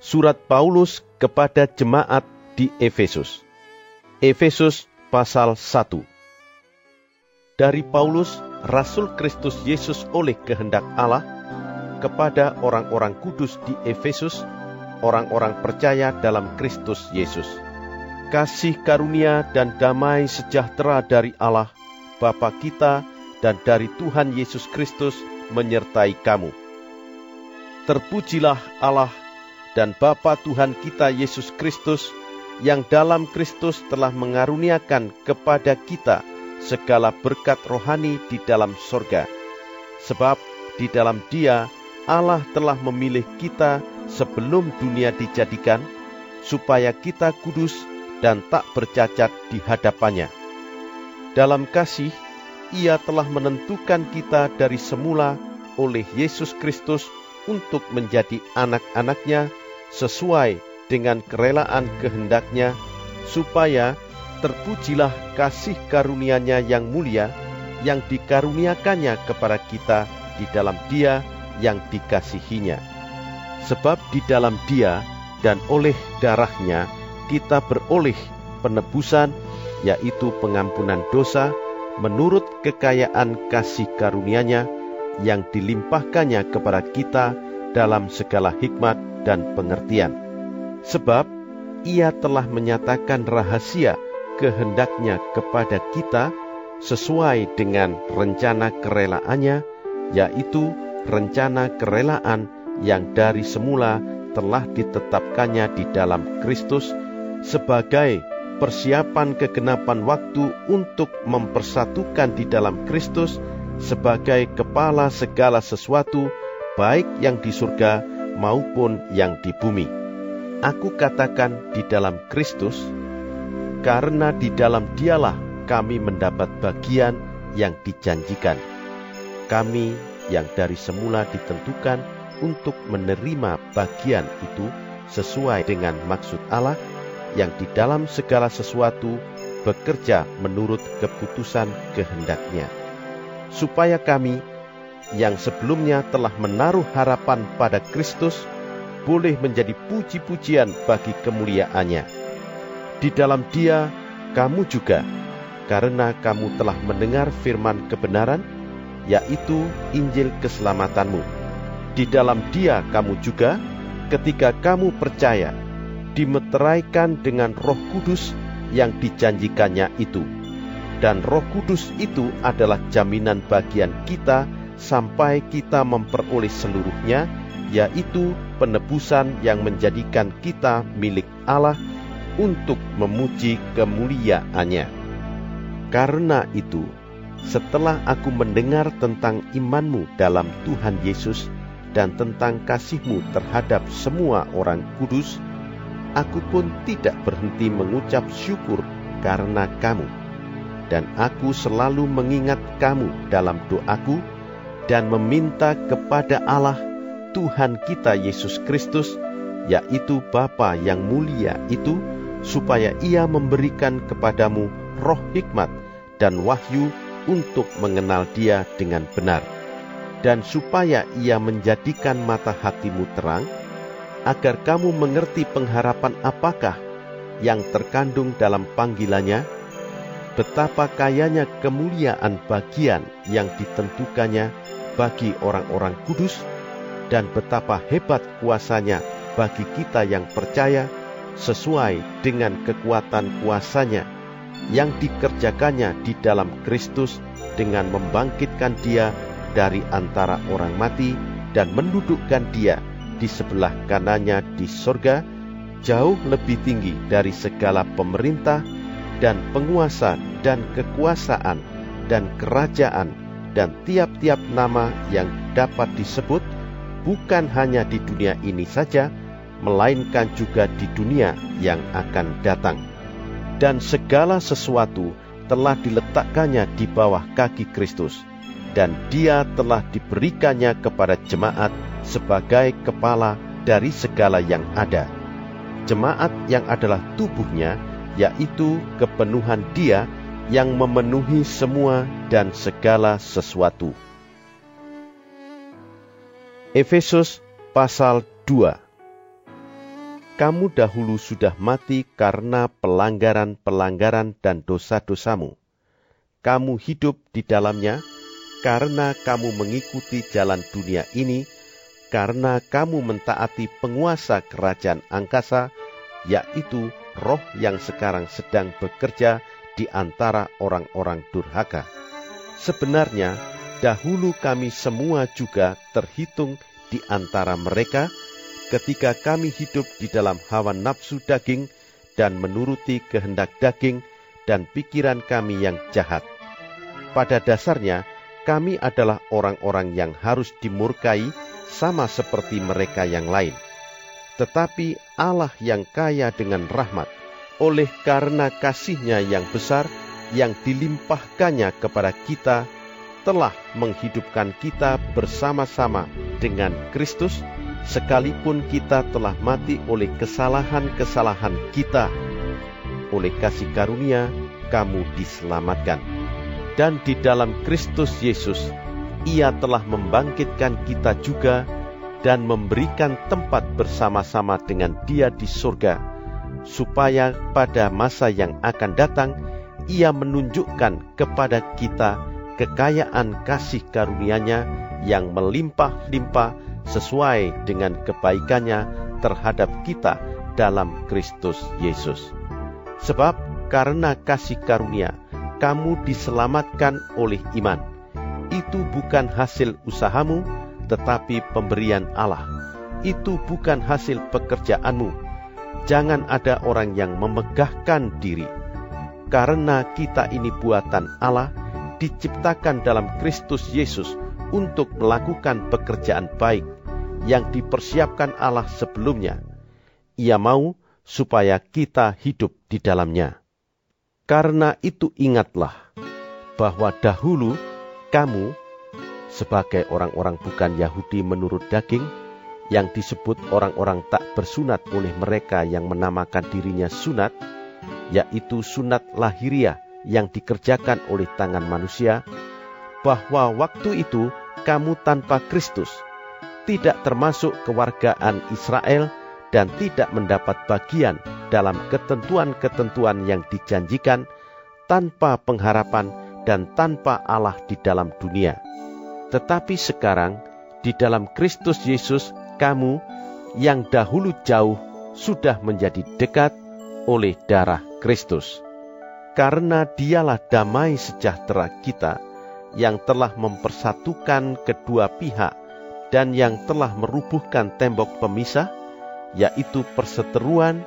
Surat Paulus kepada jemaat di Efesus. Efesus pasal 1. Dari Paulus, Rasul Kristus Yesus oleh kehendak Allah, kepada orang-orang kudus di Efesus, orang-orang percaya dalam Kristus Yesus kasih karunia dan damai sejahtera dari Allah, Bapa kita, dan dari Tuhan Yesus Kristus menyertai kamu. Terpujilah Allah dan Bapa Tuhan kita Yesus Kristus, yang dalam Kristus telah mengaruniakan kepada kita segala berkat rohani di dalam sorga. Sebab di dalam dia Allah telah memilih kita sebelum dunia dijadikan, supaya kita kudus dan tak bercacat di hadapannya. Dalam kasih, ia telah menentukan kita dari semula oleh Yesus Kristus untuk menjadi anak-anaknya sesuai dengan kerelaan kehendaknya, supaya terpujilah kasih karunia-Nya yang mulia yang dikaruniakannya kepada kita di dalam Dia yang dikasihinya. Sebab di dalam Dia dan oleh darahnya kita beroleh penebusan, yaitu pengampunan dosa, menurut kekayaan kasih karunia-Nya yang dilimpahkannya kepada kita dalam segala hikmat dan pengertian. Sebab ia telah menyatakan rahasia kehendaknya kepada kita sesuai dengan rencana kerelaannya, yaitu rencana kerelaan yang dari semula telah ditetapkannya di dalam Kristus sebagai persiapan kegenapan waktu untuk mempersatukan di dalam Kristus sebagai kepala segala sesuatu, baik yang di surga maupun yang di bumi. Aku katakan di dalam Kristus, karena di dalam Dialah kami mendapat bagian yang dijanjikan. Kami yang dari semula ditentukan untuk menerima bagian itu sesuai dengan maksud Allah yang di dalam segala sesuatu bekerja menurut keputusan kehendaknya. Supaya kami yang sebelumnya telah menaruh harapan pada Kristus boleh menjadi puji-pujian bagi kemuliaannya. Di dalam dia kamu juga, karena kamu telah mendengar firman kebenaran, yaitu Injil keselamatanmu. Di dalam dia kamu juga, ketika kamu percaya, dimeteraikan dengan roh kudus yang dijanjikannya itu. Dan roh kudus itu adalah jaminan bagian kita sampai kita memperoleh seluruhnya, yaitu penebusan yang menjadikan kita milik Allah untuk memuji kemuliaannya. Karena itu, setelah aku mendengar tentang imanmu dalam Tuhan Yesus dan tentang kasihmu terhadap semua orang kudus, aku pun tidak berhenti mengucap syukur karena kamu. Dan aku selalu mengingat kamu dalam doaku dan meminta kepada Allah Tuhan kita Yesus Kristus, yaitu Bapa yang mulia itu, supaya ia memberikan kepadamu roh hikmat dan wahyu untuk mengenal dia dengan benar. Dan supaya ia menjadikan mata hatimu terang, agar kamu mengerti pengharapan apakah yang terkandung dalam panggilannya, betapa kayanya kemuliaan bagian yang ditentukannya bagi orang-orang kudus, dan betapa hebat kuasanya bagi kita yang percaya sesuai dengan kekuatan kuasanya yang dikerjakannya di dalam Kristus dengan membangkitkan dia dari antara orang mati dan mendudukkan dia di sebelah kanannya di sorga jauh lebih tinggi dari segala pemerintah dan penguasa dan kekuasaan dan kerajaan dan tiap-tiap nama yang dapat disebut bukan hanya di dunia ini saja, melainkan juga di dunia yang akan datang. Dan segala sesuatu telah diletakkannya di bawah kaki Kristus, dan dia telah diberikannya kepada jemaat sebagai kepala dari segala yang ada. Jemaat yang adalah tubuhnya, yaitu kepenuhan dia yang memenuhi semua dan segala sesuatu. Efesus pasal 2 Kamu dahulu sudah mati karena pelanggaran-pelanggaran dan dosa-dosamu. Kamu hidup di dalamnya karena kamu mengikuti jalan dunia ini, karena kamu mentaati penguasa kerajaan angkasa, yaitu roh yang sekarang sedang bekerja di antara orang-orang durhaka. Sebenarnya, dahulu kami semua juga terhitung di antara mereka ketika kami hidup di dalam hawa nafsu daging dan menuruti kehendak daging dan pikiran kami yang jahat. Pada dasarnya, kami adalah orang-orang yang harus dimurkai sama seperti mereka yang lain. Tetapi Allah yang kaya dengan rahmat, oleh karena kasihnya yang besar, yang dilimpahkannya kepada kita telah menghidupkan kita bersama-sama dengan Kristus, sekalipun kita telah mati oleh kesalahan-kesalahan kita. Oleh kasih karunia, kamu diselamatkan. Dan di dalam Kristus Yesus, Ia telah membangkitkan kita juga dan memberikan tempat bersama-sama dengan Dia di surga, supaya pada masa yang akan datang, Ia menunjukkan kepada kita kekayaan kasih karunia-Nya yang melimpah-limpah sesuai dengan kebaikannya terhadap kita dalam Kristus Yesus. Sebab karena kasih karunia, kamu diselamatkan oleh iman. Itu bukan hasil usahamu, tetapi pemberian Allah. Itu bukan hasil pekerjaanmu. Jangan ada orang yang memegahkan diri. Karena kita ini buatan Allah, diciptakan dalam Kristus Yesus untuk melakukan pekerjaan baik yang dipersiapkan Allah sebelumnya. Ia mau supaya kita hidup di dalamnya. Karena itu ingatlah bahwa dahulu kamu sebagai orang-orang bukan Yahudi menurut daging yang disebut orang-orang tak bersunat oleh mereka yang menamakan dirinya sunat, yaitu sunat lahiriah yang dikerjakan oleh tangan manusia, bahwa waktu itu kamu tanpa Kristus, tidak termasuk kewargaan Israel, dan tidak mendapat bagian dalam ketentuan-ketentuan yang dijanjikan, tanpa pengharapan dan tanpa Allah di dalam dunia. Tetapi sekarang, di dalam Kristus Yesus, kamu yang dahulu jauh sudah menjadi dekat oleh darah Kristus. Karena dialah damai sejahtera kita yang telah mempersatukan kedua pihak dan yang telah merubuhkan tembok pemisah, yaitu perseteruan,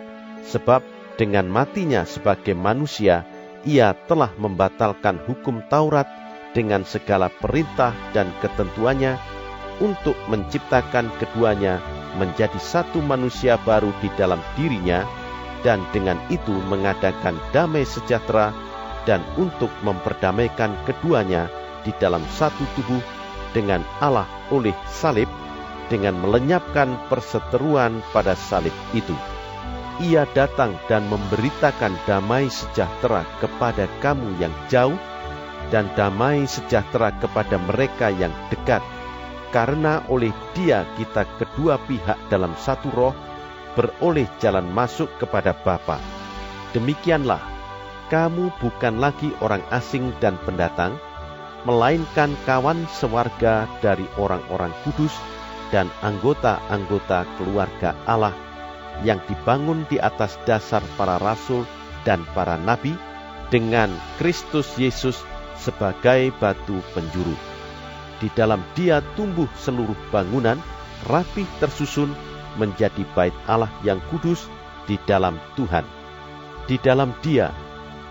sebab dengan matinya sebagai manusia, ia telah membatalkan hukum Taurat dengan segala perintah dan ketentuannya untuk menciptakan keduanya menjadi satu manusia baru di dalam dirinya, dan dengan itu mengadakan damai sejahtera dan untuk memperdamaikan keduanya di dalam satu tubuh dengan Allah oleh salib dengan melenyapkan perseteruan pada salib itu. Ia datang dan memberitakan damai sejahtera kepada kamu yang jauh dan damai sejahtera kepada mereka yang dekat. Karena oleh dia kita kedua pihak dalam satu roh beroleh jalan masuk kepada Bapa. Demikianlah, kamu bukan lagi orang asing dan pendatang, melainkan kawan sewarga dari orang-orang kudus dan anggota-anggota keluarga Allah yang dibangun di atas dasar para rasul dan para nabi dengan Kristus Yesus sebagai batu penjuru. Di dalam dia tumbuh seluruh bangunan, rapih tersusun menjadi bait Allah yang kudus di dalam Tuhan. Di dalam Dia,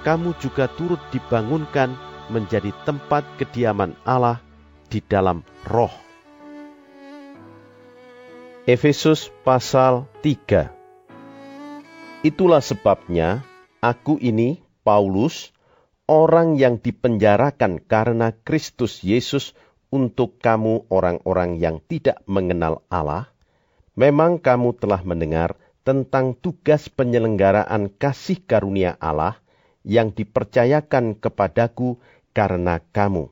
kamu juga turut dibangunkan menjadi tempat kediaman Allah di dalam Roh. Efesus pasal 3 Itulah sebabnya aku ini, Paulus, orang yang dipenjarakan karena Kristus Yesus untuk kamu orang-orang yang tidak mengenal Allah, memang kamu telah mendengar tentang tugas penyelenggaraan kasih karunia Allah yang dipercayakan kepadaku karena kamu,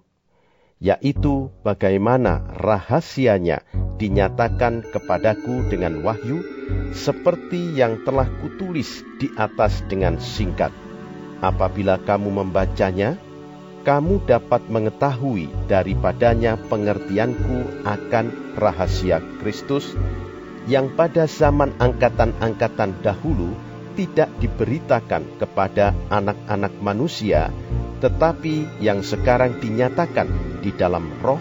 yaitu bagaimana rahasianya dinyatakan kepadaku dengan wahyu, seperti yang telah kutulis di atas dengan singkat. Apabila kamu membacanya, kamu dapat mengetahui daripadanya pengertianku akan rahasia Kristus yang pada zaman angkatan-angkatan dahulu tidak diberitakan kepada anak-anak manusia, tetapi yang sekarang dinyatakan di dalam roh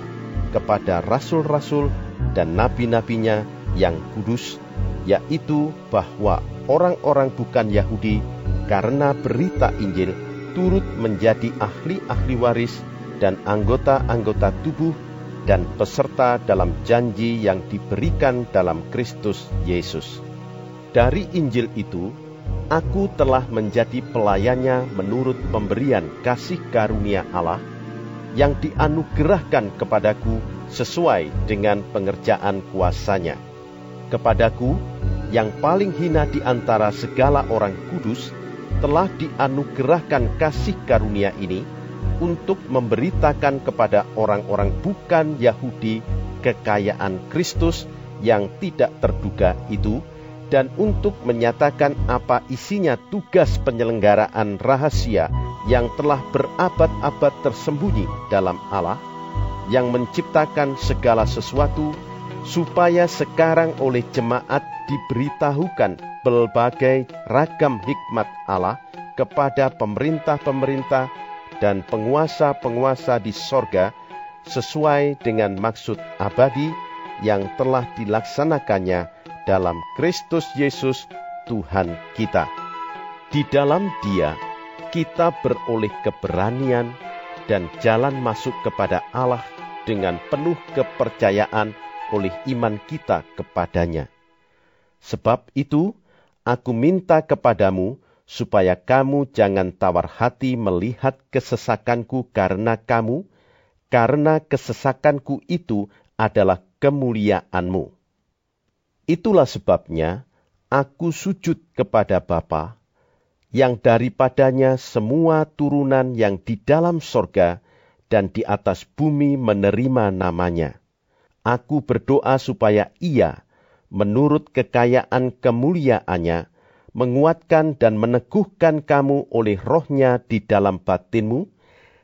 kepada rasul-rasul dan nabi-nabinya yang kudus, yaitu bahwa orang-orang bukan Yahudi karena berita Injil turut menjadi ahli-ahli waris dan anggota-anggota tubuh dan peserta dalam janji yang diberikan dalam Kristus Yesus. Dari Injil itu, aku telah menjadi pelayannya menurut pemberian kasih karunia Allah yang dianugerahkan kepadaku sesuai dengan pengerjaan kuasanya. Kepadaku, yang paling hina di antara segala orang kudus, telah dianugerahkan kasih karunia ini untuk memberitakan kepada orang-orang bukan Yahudi kekayaan Kristus yang tidak terduga itu dan untuk menyatakan apa isinya tugas penyelenggaraan rahasia yang telah berabad-abad tersembunyi dalam Allah yang menciptakan segala sesuatu supaya sekarang oleh jemaat diberitahukan berbagai ragam hikmat Allah kepada pemerintah-pemerintah dan penguasa-penguasa di sorga sesuai dengan maksud abadi yang telah dilaksanakannya dalam Kristus Yesus Tuhan kita. Di dalam dia, kita beroleh keberanian dan jalan masuk kepada Allah dengan penuh kepercayaan oleh iman kita kepadanya. Sebab itu, aku minta kepadamu supaya kamu jangan tawar hati melihat kesesakanku karena kamu, karena kesesakanku itu adalah kemuliaanmu. Itulah sebabnya aku sujud kepada Bapa, yang daripadanya semua turunan yang di dalam sorga dan di atas bumi menerima namanya. Aku berdoa supaya ia, menurut kekayaan kemuliaannya, menguatkan dan meneguhkan kamu oleh rohnya di dalam batinmu,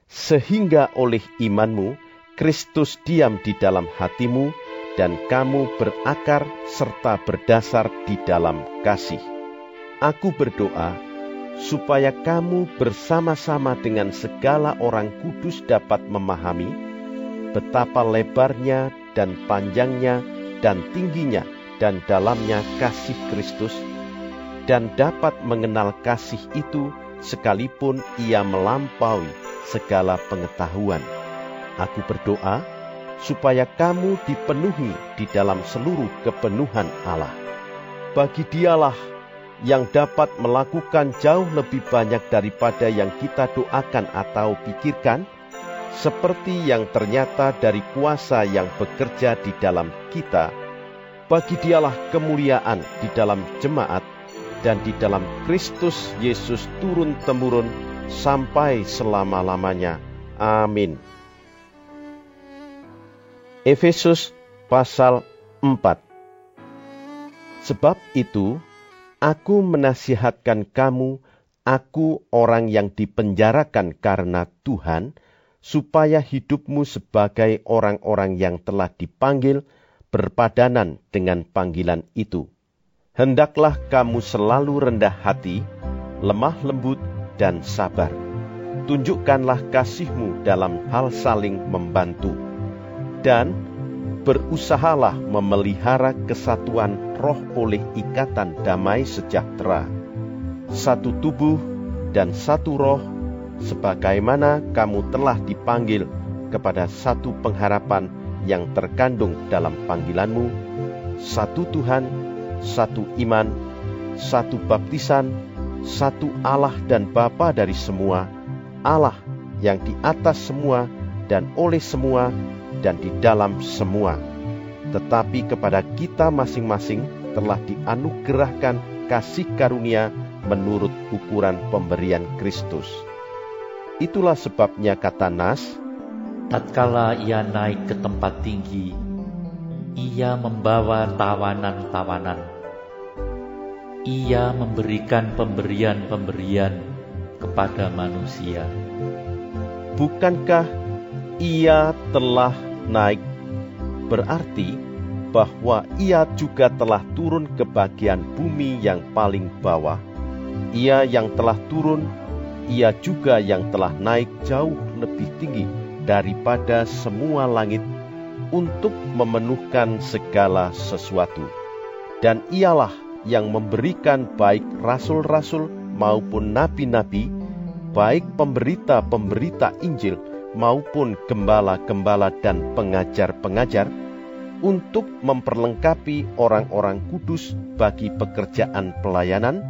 sehingga oleh imanmu, Kristus diam di dalam hatimu, dan kamu berakar serta berdasar di dalam kasih. Aku berdoa supaya kamu bersama-sama dengan segala orang kudus dapat memahami betapa lebarnya dan panjangnya dan tingginya dan dalamnya kasih Kristus, dan dapat mengenal kasih itu sekalipun ia melampaui segala pengetahuan. Aku berdoa supaya kamu dipenuhi di dalam seluruh kepenuhan Allah. Bagi dialah yang dapat melakukan jauh lebih banyak daripada yang kita doakan atau pikirkan, seperti yang ternyata dari kuasa yang bekerja di dalam kita, bagi dialah kemuliaan di dalam jemaat dan di dalam Kristus Yesus turun-temurun sampai selama-lamanya. Amin. Efesus pasal 4 Sebab itu, aku menasihatkan kamu, aku orang yang dipenjarakan karena Tuhan, supaya hidupmu sebagai orang-orang yang telah dipanggil, berpadanan dengan panggilan itu. Hendaklah kamu selalu rendah hati, lemah lembut, dan sabar. Tunjukkanlah kasihmu dalam hal saling membantu. Dan berusahalah memelihara kesatuan roh oleh ikatan damai sejahtera. Satu tubuh dan satu roh, sebagaimana kamu telah dipanggil kepada satu pengharapan yang terkandung dalam panggilanmu, satu Tuhan, satu iman, satu baptisan, satu Allah dan Bapa dari semua, Allah yang di atas semua dan oleh semua dan di dalam semua. Tetapi kepada kita masing-masing telah dianugerahkan kasih karunia menurut ukuran pemberian Kristus. Itulah sebabnya kata Nas, tatkala ia naik ke tempat tinggi, ia membawa tawanan-tawanan. Ia memberikan pemberian-pemberian kepada manusia. Bukankah ia telah naik? Berarti bahwa ia juga telah turun ke bagian bumi yang paling bawah. Ia yang telah turun, ia juga yang telah naik jauh lebih tinggi daripada semua langit untuk memenuhkan segala sesuatu. Dan ialah yang memberikan baik rasul-rasul maupun nabi-nabi, baik pemberita-pemberita Injil maupun gembala-gembala dan pengajar-pengajar, untuk memperlengkapi orang-orang kudus bagi pekerjaan pelayanan,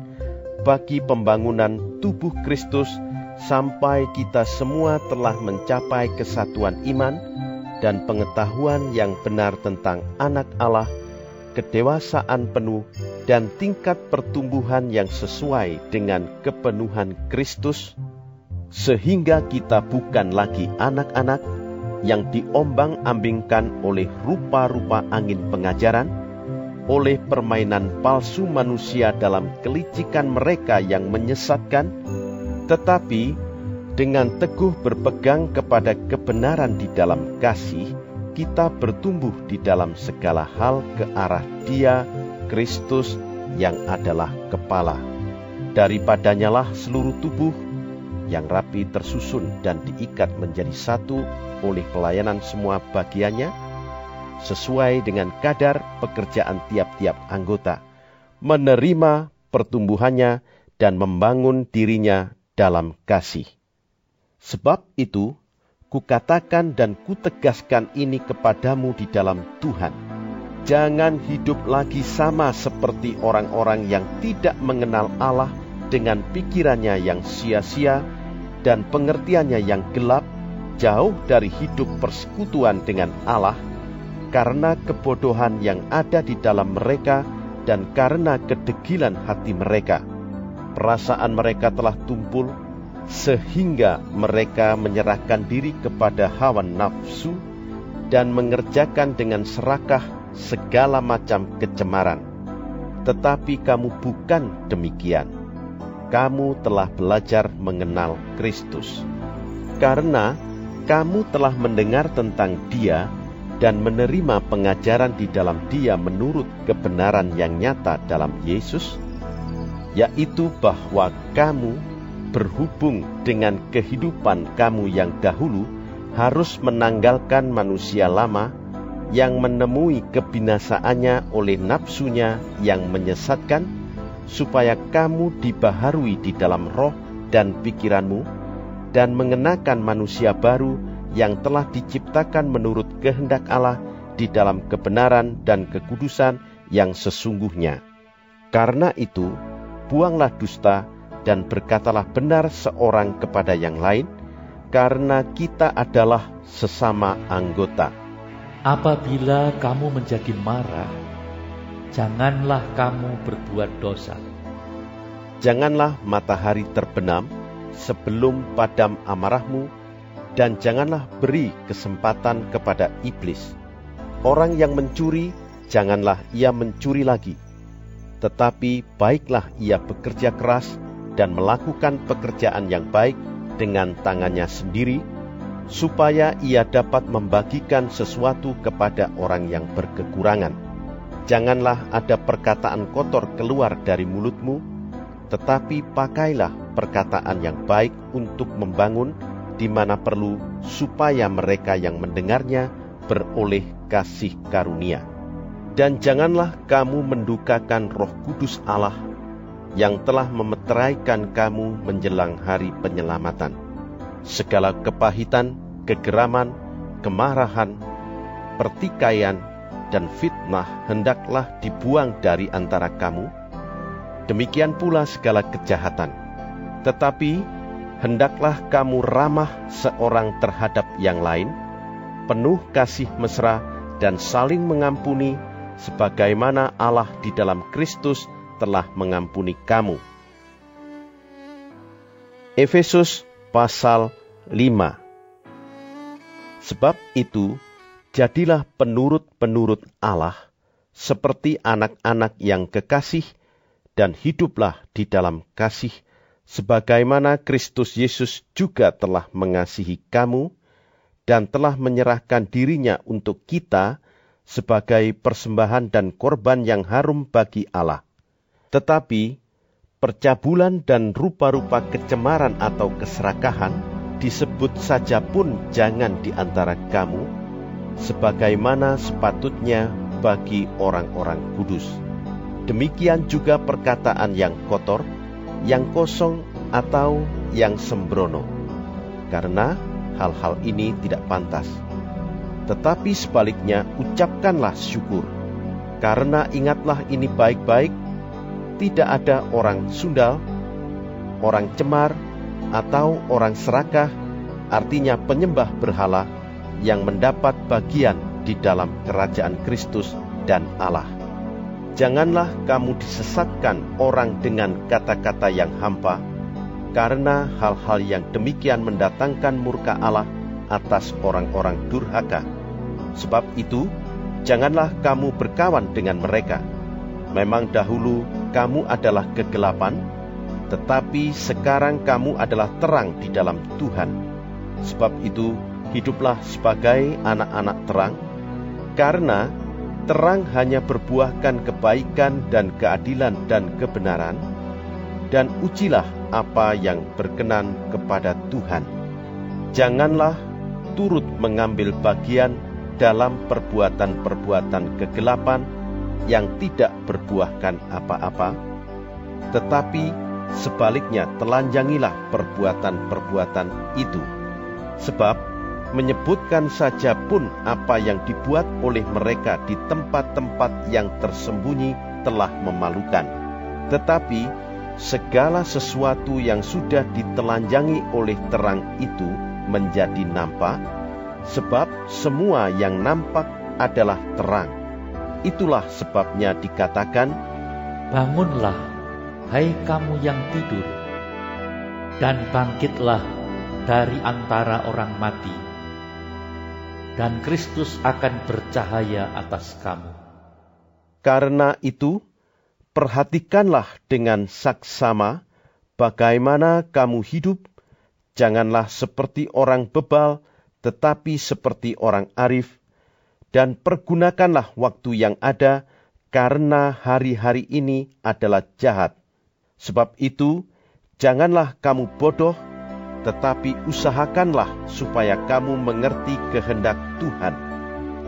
bagi pembangunan tubuh Kristus, sampai kita semua telah mencapai kesatuan iman dan pengetahuan yang benar tentang anak Allah, kedewasaan penuh, dan tingkat pertumbuhan yang sesuai dengan kepenuhan Kristus, sehingga kita bukan lagi anak-anak yang diombang-ambingkan oleh rupa-rupa angin pengajaran, oleh permainan palsu manusia dalam kelicikan mereka yang menyesatkan, tetapi dengan teguh berpegang kepada kebenaran di dalam kasih, kita bertumbuh di dalam segala hal ke arah Dia, Kristus, yang adalah kepala. Daripadanya lah seluruh tubuh yang rapi tersusun dan diikat menjadi satu oleh pelayanan semua bagiannya, sesuai dengan kadar pekerjaan tiap-tiap anggota, menerima pertumbuhannya dan membangun dirinya dalam kasih. Sebab itu, kukatakan dan kutegaskan ini kepadamu di dalam Tuhan. Jangan hidup lagi sama seperti orang-orang yang tidak mengenal Allah dengan pikirannya yang sia-sia dan pengertiannya yang gelap, jauh dari hidup persekutuan dengan Allah, karena kebodohan yang ada di dalam mereka dan karena kedegilan hati mereka. Perasaan mereka telah tumpul sehingga mereka menyerahkan diri kepada hawa nafsu dan mengerjakan dengan serakah segala macam kecemaran. Tetapi kamu bukan demikian. Kamu telah belajar mengenal Kristus. Karena kamu telah mendengar tentang Dia dan menerima pengajaran di dalam Dia menurut kebenaran yang nyata dalam Yesus, yaitu bahwa kamu berhubung dengan kehidupan kamu yang dahulu harus menanggalkan manusia lama yang menemui kebinasaannya oleh nafsunya yang menyesatkan, supaya kamu dibaharui di dalam roh dan pikiranmu, dan mengenakan manusia baru yang telah diciptakan menurut kehendak Allah di dalam kebenaran dan kekudusan yang sesungguhnya. Karena itu, buanglah dusta, dan berkatalah benar seorang kepada yang lain, karena kita adalah sesama anggota. Apabila kamu menjadi marah, janganlah kamu berbuat dosa. Janganlah matahari terbenam sebelum padam amarahmu, dan janganlah beri kesempatan kepada iblis. Orang yang mencuri, janganlah ia mencuri lagi, tetapi baiklah ia bekerja keras dan melakukan pekerjaan yang baik dengan tangannya sendiri, supaya ia dapat membagikan sesuatu kepada orang yang berkekurangan. Janganlah ada perkataan kotor keluar dari mulutmu, tetapi pakailah perkataan yang baik untuk membangun di mana perlu, supaya mereka yang mendengarnya beroleh kasih karunia. Dan janganlah kamu mendukakan Roh Kudus Allah yang telah memeteraikan kamu menjelang hari penyelamatan. Segala kepahitan, kegeraman, kemarahan, pertikaian, dan fitnah hendaklah dibuang dari antara kamu. Demikian pula segala kejahatan. Tetapi hendaklah kamu ramah seorang terhadap yang lain, penuh kasih mesra dan saling mengampuni, sebagaimana Allah di dalam Kristus telah mengampuni kamu. Efesus pasal 5 Sebab itu, jadilah penurut-penurut Allah, seperti anak-anak yang kekasih, dan hiduplah di dalam kasih, sebagaimana Kristus Yesus juga telah mengasihi kamu, dan telah menyerahkan dirinya untuk kita sebagai persembahan dan korban yang harum bagi Allah. Tetapi, percabulan dan rupa-rupa kecemaran atau keserakahan disebut saja pun jangan di antara kamu, sebagaimana sepatutnya bagi orang-orang kudus. Demikian juga perkataan yang kotor, yang kosong, atau yang sembrono, karena hal-hal ini tidak pantas. Tetapi sebaliknya, ucapkanlah syukur, karena ingatlah ini baik-baik: tidak ada orang sundal, orang cemar, atau orang serakah, artinya penyembah berhala yang mendapat bagian di dalam kerajaan Kristus dan Allah. Janganlah kamu disesatkan orang dengan kata-kata yang hampa, karena hal-hal yang demikian mendatangkan murka Allah atas orang-orang durhaka. Sebab itu, janganlah kamu berkawan dengan mereka. Memang dahulu kamu adalah kegelapan, tetapi sekarang kamu adalah terang di dalam Tuhan. Sebab itu, hiduplah sebagai anak-anak terang, karena terang hanya berbuahkan kebaikan dan keadilan dan kebenaran, dan ujilah apa yang berkenan kepada Tuhan. Janganlah turut mengambil bagian dalam perbuatan-perbuatan kegelapan yang tidak berbuahkan apa-apa, tetapi sebaliknya telanjangilah perbuatan-perbuatan itu. Sebab menyebutkan saja pun apa yang dibuat oleh mereka di tempat-tempat yang tersembunyi telah memalukan. Tetapi segala sesuatu yang sudah ditelanjangi oleh terang itu menjadi nampak, sebab semua yang nampak adalah terang. Itulah sebabnya dikatakan, Bangunlah, hai kamu yang tidur, dan bangkitlah dari antara orang mati dan Kristus akan bercahaya atas kamu. Karena itu, perhatikanlah dengan saksama bagaimana kamu hidup, janganlah seperti orang bebal, tetapi seperti orang arif, dan pergunakanlah waktu yang ada, karena hari-hari ini adalah jahat. Sebab itu, janganlah kamu bodoh, tetapi usahakanlah supaya kamu mengerti kehendak Tuhan,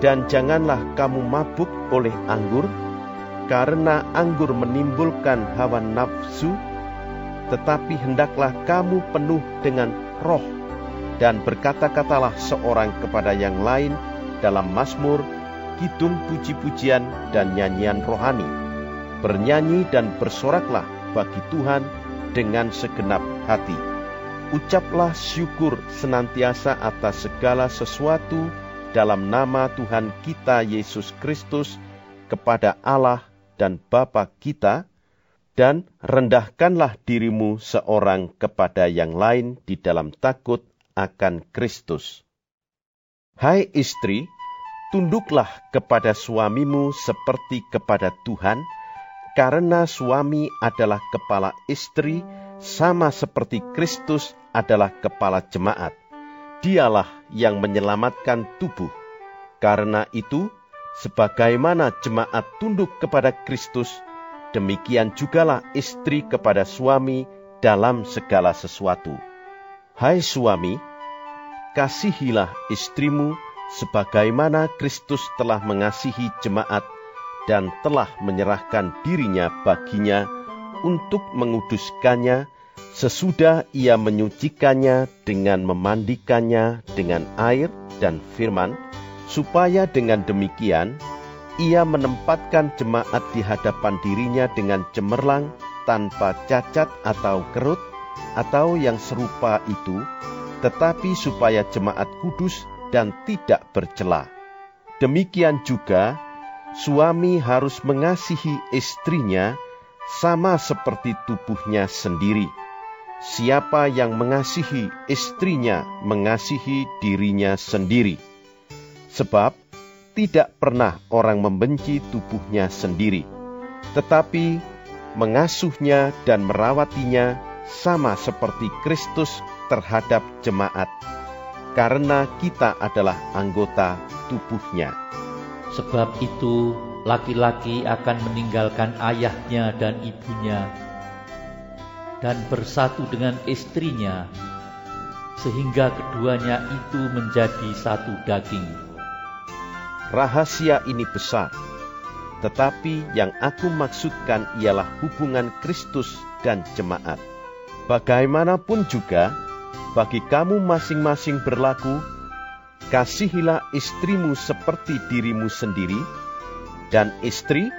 dan janganlah kamu mabuk oleh anggur, karena anggur menimbulkan hawa nafsu, tetapi hendaklah kamu penuh dengan roh, dan berkata-katalah seorang kepada yang lain dalam Mazmur, kidung puji-pujian dan nyanyian rohani. Bernyanyi dan bersoraklah bagi Tuhan dengan segenap hati ucaplah syukur senantiasa atas segala sesuatu dalam nama Tuhan kita Yesus Kristus kepada Allah dan Bapa kita, dan rendahkanlah dirimu seorang kepada yang lain di dalam takut akan Kristus. Hai istri, tunduklah kepada suamimu seperti kepada Tuhan, karena suami adalah kepala istri, sama seperti Kristus adalah kepala jemaat. Dialah yang menyelamatkan tubuh. Karena itu, sebagaimana jemaat tunduk kepada Kristus, demikian jugalah istri kepada suami dalam segala sesuatu. Hai suami, kasihilah istrimu sebagaimana Kristus telah mengasihi jemaat dan telah menyerahkan dirinya baginya untuk menguduskannya sesudah ia menyucikannya dengan memandikannya dengan air dan firman, supaya dengan demikian ia menempatkan jemaat di hadapan dirinya dengan cemerlang, tanpa cacat atau kerut, atau yang serupa itu, tetapi supaya jemaat kudus dan tidak bercela. Demikian juga, suami harus mengasihi istrinya sama seperti tubuhnya sendiri. Siapa yang mengasihi istrinya, mengasihi dirinya sendiri. Sebab tidak pernah orang membenci tubuhnya sendiri, tetapi mengasuhnya dan merawatinya sama seperti Kristus terhadap jemaat, karena kita adalah anggota tubuhnya. Sebab itu, laki-laki akan meninggalkan ayahnya dan ibunya dan bersatu dengan istrinya, sehingga keduanya itu menjadi satu daging. Rahasia ini besar, tetapi yang aku maksudkan ialah hubungan Kristus dan jemaat. Bagaimanapun juga, bagi kamu masing-masing berlaku, kasihilah istrimu seperti dirimu sendiri, dan istri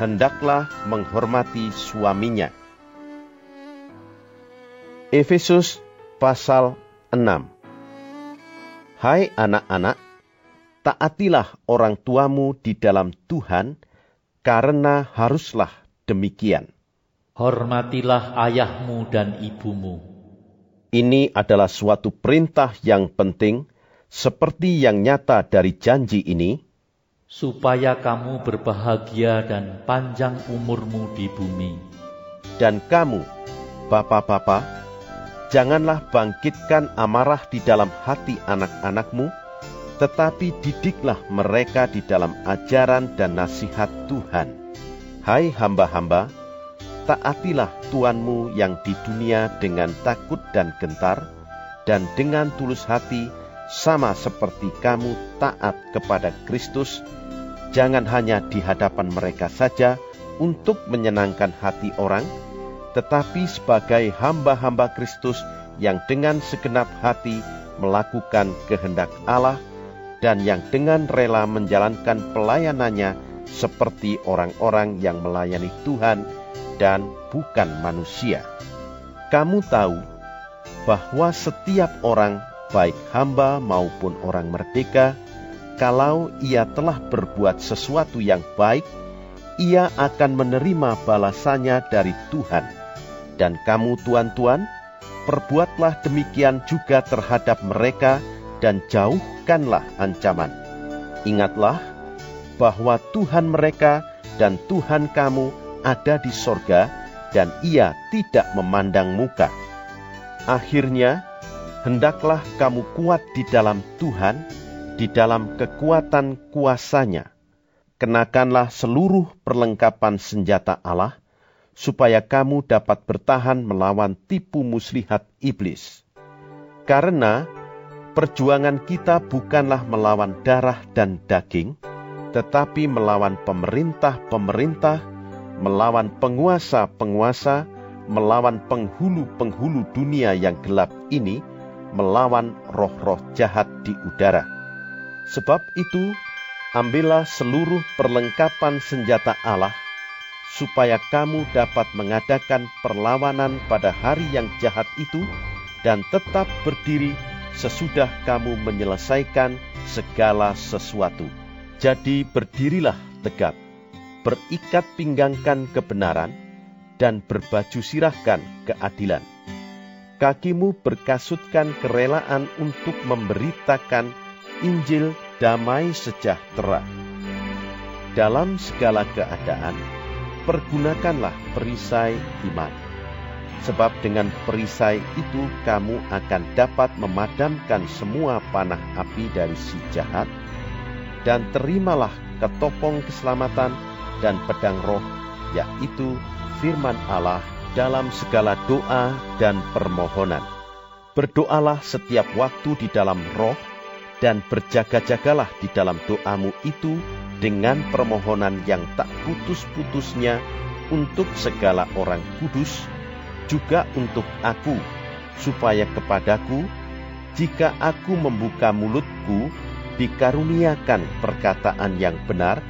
hendaklah menghormati suaminya. Efesus pasal 6 Hai anak-anak, taatilah orang tuamu di dalam Tuhan, karena haruslah demikian. Hormatilah ayahmu dan ibumu. Ini adalah suatu perintah yang penting, seperti yang nyata dari janji ini, supaya kamu berbahagia dan panjang umurmu di bumi. Dan kamu, bapak-bapak, janganlah bangkitkan amarah di dalam hati anak-anakmu, tetapi didiklah mereka di dalam ajaran dan nasihat Tuhan. Hai hamba-hamba, taatilah Tuanmu yang di dunia dengan takut dan gentar, dan dengan tulus hati, sama seperti kamu taat kepada Kristus, jangan hanya di hadapan mereka saja untuk menyenangkan hati orang, tetapi sebagai hamba-hamba Kristus yang dengan segenap hati melakukan kehendak Allah dan yang dengan rela menjalankan pelayanannya seperti orang-orang yang melayani Tuhan dan bukan manusia. Kamu tahu bahwa setiap orang, baik hamba maupun orang merdeka, kalau ia telah berbuat sesuatu yang baik, ia akan menerima balasannya dari Tuhan. Dan kamu, tuan-tuan, perbuatlah demikian juga terhadap mereka dan jauhkanlah ancaman. Ingatlah bahwa Tuhan mereka dan Tuhan kamu ada di sorga dan ia tidak memandang muka. Akhirnya, hendaklah kamu kuat di dalam Tuhan, di dalam kekuatan kuasanya. Kenakanlah seluruh perlengkapan senjata Allah, supaya kamu dapat bertahan melawan tipu muslihat iblis. Karena Perjuangan kita bukanlah melawan darah dan daging, tetapi melawan pemerintah-pemerintah, melawan penguasa-penguasa, melawan penghulu-penghulu dunia yang gelap ini, melawan roh-roh jahat di udara. Sebab itu, ambillah seluruh perlengkapan senjata Allah, supaya kamu dapat mengadakan perlawanan pada hari yang jahat itu, dan tetap berdiri sesudah kamu menyelesaikan segala sesuatu. Jadi berdirilah tegap, berikat pinggangkan kebenaran, dan berbaju sirahkan keadilan. Kakimu berkasutkan kerelaan untuk memberitakan Injil damai sejahtera. Dalam segala keadaan, pergunakanlah perisai iman sebab dengan perisai itu kamu akan dapat memadamkan semua panah api dari si jahat, dan terimalah ketopong keselamatan dan pedang roh, yaitu firman Allah dalam segala doa dan permohonan. Berdoalah setiap waktu di dalam roh, dan berjaga-jagalah di dalam doamu itu dengan permohonan yang tak putus-putusnya untuk segala orang kudus, juga untuk aku, supaya kepadaku, jika aku membuka mulutku, dikaruniakan perkataan yang benar,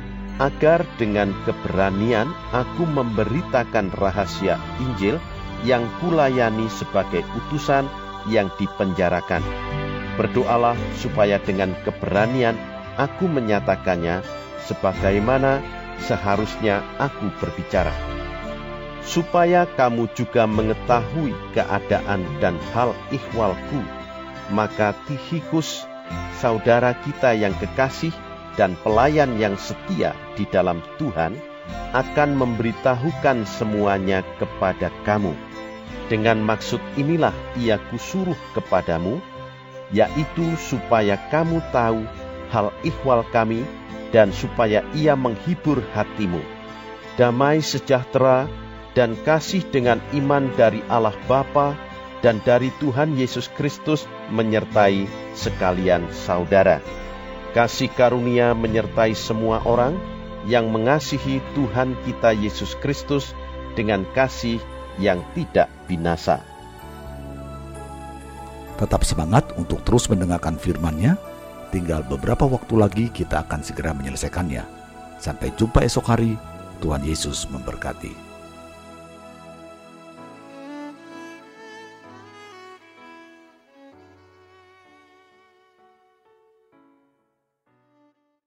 agar dengan keberanian aku memberitakan rahasia Injil yang kulayani sebagai utusan yang dipenjarakan. Berdoalah supaya dengan keberanian aku menyatakannya sebagaimana seharusnya aku berbicara. Supaya kamu juga mengetahui keadaan dan hal ihwalku, maka Tihikus, saudara kita yang kekasih, dan pelayan yang setia di dalam Tuhan akan memberitahukan semuanya kepada kamu. Dengan maksud inilah ia kusuruh kepadamu, yaitu supaya kamu tahu hal ihwal kami dan supaya ia menghibur hatimu. Damai sejahtera dan kasih dengan iman dari Allah Bapa dan dari Tuhan Yesus Kristus menyertai sekalian saudara kasih karunia menyertai semua orang yang mengasihi Tuhan kita Yesus Kristus dengan kasih yang tidak binasa. Tetap semangat untuk terus mendengarkan firman-Nya. Tinggal beberapa waktu lagi kita akan segera menyelesaikannya. Sampai jumpa esok hari. Tuhan Yesus memberkati.